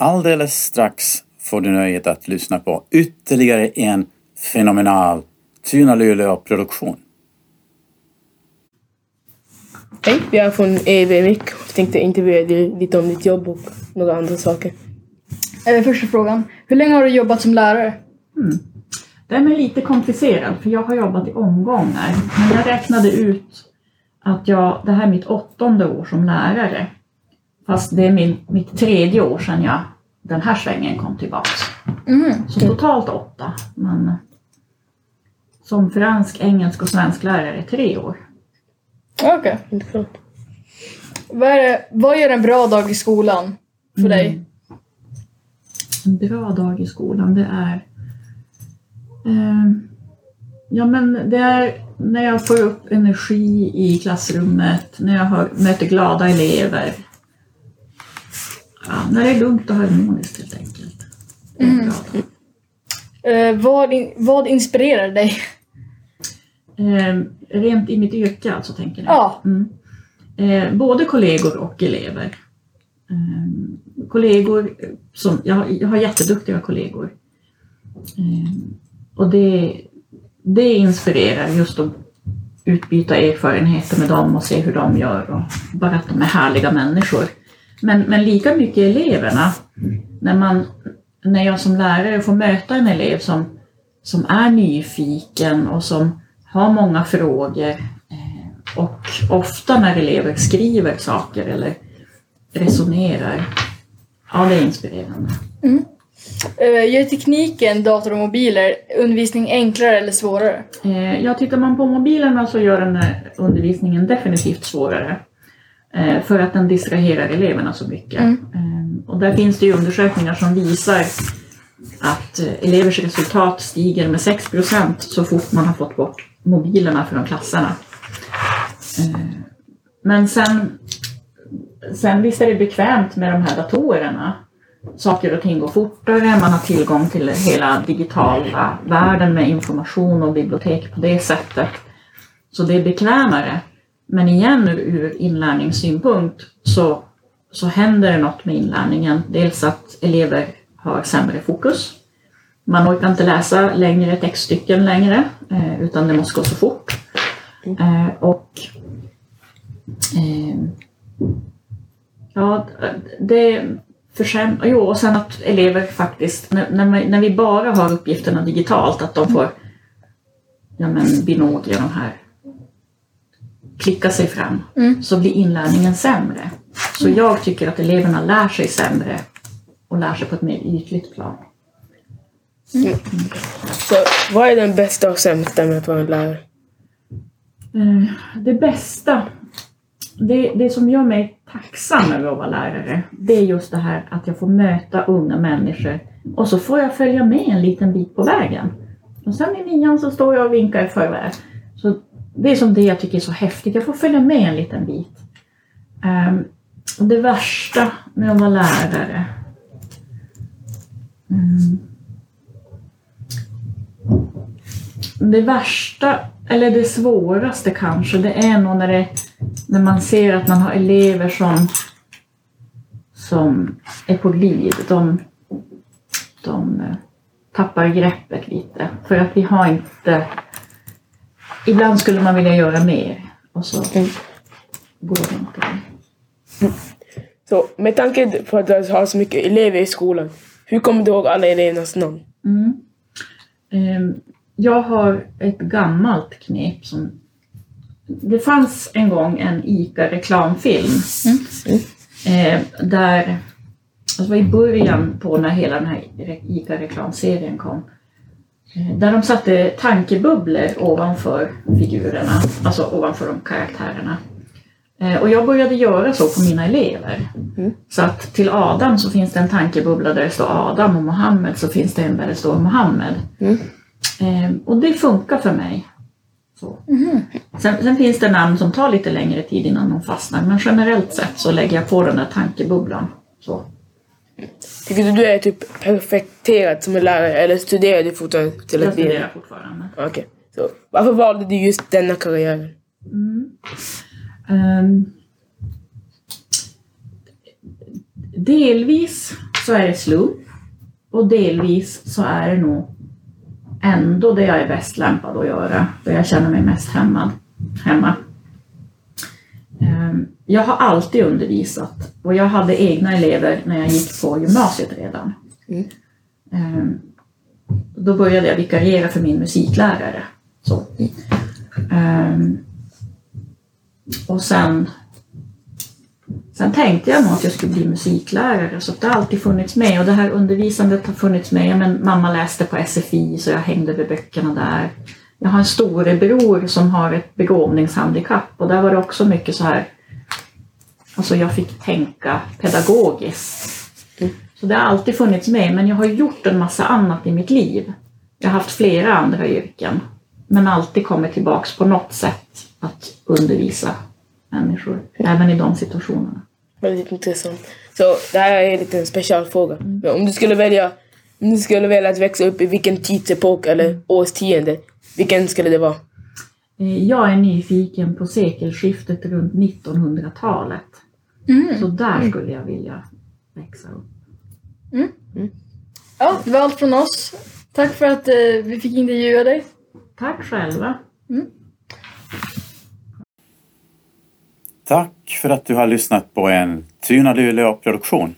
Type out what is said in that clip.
Alldeles strax får du nöjet att lyssna på ytterligare en fenomenal Tuna Luleå-produktion. Hej, vi är från EVMIC och tänkte intervjua dig lite om ditt jobb och några andra saker. Första frågan. Hur länge har du jobbat som lärare? Den är lite komplicerad för jag har jobbat i omgångar. Men jag räknade ut att jag, det här är mitt åttonde år som lärare. Fast det är min, mitt tredje år sedan jag den här svängen kom tillbaks. Så totalt åtta. Men som fransk, engelsk och svensk lärare tre år. Okej. Intressant. Vad, är vad gör en bra dag i skolan för dig? En bra dag i skolan det är eh, Ja men det är när jag får upp energi i klassrummet, när jag har, möter glada elever. Ja, när det är lugnt och harmoniskt helt enkelt. Dag. Eh, vad, in, vad inspirerar dig? Eh, rent i mitt yrke alltså tänker ni? Ja. Mm. Eh, både kollegor och elever. Eh, kollegor som, jag, har- jag har jätteduktiga kollegor. Eh, och det, det inspirerar just att utbyta erfarenheter med dem och se hur de gör och bara att de är härliga människor. Men, men lika mycket eleverna. När, man, när jag som lärare får möta en elev som, som är nyfiken och som har många frågor eh, och ofta när elever skriver saker eller resonerar. Ja, det är inspirerande. Eh, gör tekniken, dator och mobiler undervisning enklare eller svårare? Eh, ja, tittar man på mobilerna så gör den undervisningen definitivt svårare. Eh, för att den distraherar eleverna så mycket. Eh, och där finns det ju undersökningar som visar att eh, elevers resultat stiger med 6% så fort man har fått bort mobilerna från klasserna. Men sen, sen visst är det bekvämt med de här datorerna. Saker och ting går fortare, man har tillgång till hela digitala världen med information och bibliotek på det sättet. Så det är bekvämare. Men igen ur, inlärningssynpunkt så, så händer det något med inlärningen. Dels att elever har sämre fokus. Man orkar inte läsa längre textstycken längre eh, utan det måste gå så fort. Eh, och eh, Ja, det försämrar... Jo, och sen att elever faktiskt, när, när, vi, bara har uppgifterna digitalt, att de får ja, men, binoklar, de här, klicka sig fram, så blir inlärningen sämre. Så jag tycker att eleverna lär sig sämre och lär sig på ett mer ytligt plan. Så vad är den bästa och sämsta med att vara en lärare? Eh, Det bästa, det, det som gör mig tacksam över att vara lärare, det är just det här att jag får möta unga människor och så får jag följa med en liten bit på vägen. Och sen i nian så står jag och vinkar i förväg. Det är som det jag tycker är så häftigt, jag får följa med en liten bit. Um, det värsta med att vara lärare mm. Det värsta, eller det svåraste kanske, det är nog när, det, när man ser att man har elever som, som är på glid. De, de eh, tappar greppet lite. För att vi har inte... Ibland skulle man vilja göra mer och så går det inte. Så med tanke på att du har så mycket elever i skolan, hur kommer du ihåg alla elevernas namn? Mm. Ehm, Jag har ett gammalt knep som... Det fanns en gång en ICA-reklamfilm. Eh, där... Det var i början på när hela den här ICA-reklamserien kom. Eh, Där de satte tankebubblor ovanför figurerna, alltså ovanför de karaktärerna. Eh, Och jag började göra så på mina elever. Så att till Adam så finns det en tankebubbla där det står Adam och Mohammed så finns det en där det står Mohammed. Eh, och det funkar för mig. Så. Sen, sen finns det namn som tar lite längre tid innan de fastnar men generellt sett så lägger jag på den där tankebubblan. Så. Tycker du du är typ perfekterad som en lärare eller studerar du fortfarande till Jag studerar fortfarande. Okej. Så varför valde du just denna karriären? Ehm, delvis så är det slump och delvis så är det nog ändå det jag är bäst lämpad att göra, för jag känner mig mest hämmad, hemma. Ehm, Jag har alltid undervisat och jag hade egna elever när jag gick på gymnasiet redan. Mm. Ehm, Då började jag vikariera för min musiklärare. Så. Ehm, Och sen, sen tänkte jag nog att jag skulle bli musiklärare så det har alltid funnits med och det här undervisandet har funnits med. Men mamma läste på SFI så jag hängde vid böckerna där. Jag har en storebror som har ett begåvningshandikapp och där var det också mycket så här Alltså jag fick tänka pedagogiskt. Så det har alltid funnits med men jag har gjort en massa annat i mitt liv. Jag har haft flera andra yrken men alltid kommit tillbaks på något sätt att undervisa människor, även i de situationerna. Väldigt intressant. Så det här är en liten specialfråga. Men om du skulle välja om du skulle välja att växa upp i vilken tidsepok eller årstionde, vilken skulle det vara? Eh, Jag är nyfiken på sekelskiftet runt 1900-talet. Så där skulle jag vilja växa upp. Ja, det var allt från oss. Tack för att eh, vi fick intervjua dig. Tack själva! Tack för att du har lyssnat på en Tuna Luleå produktion.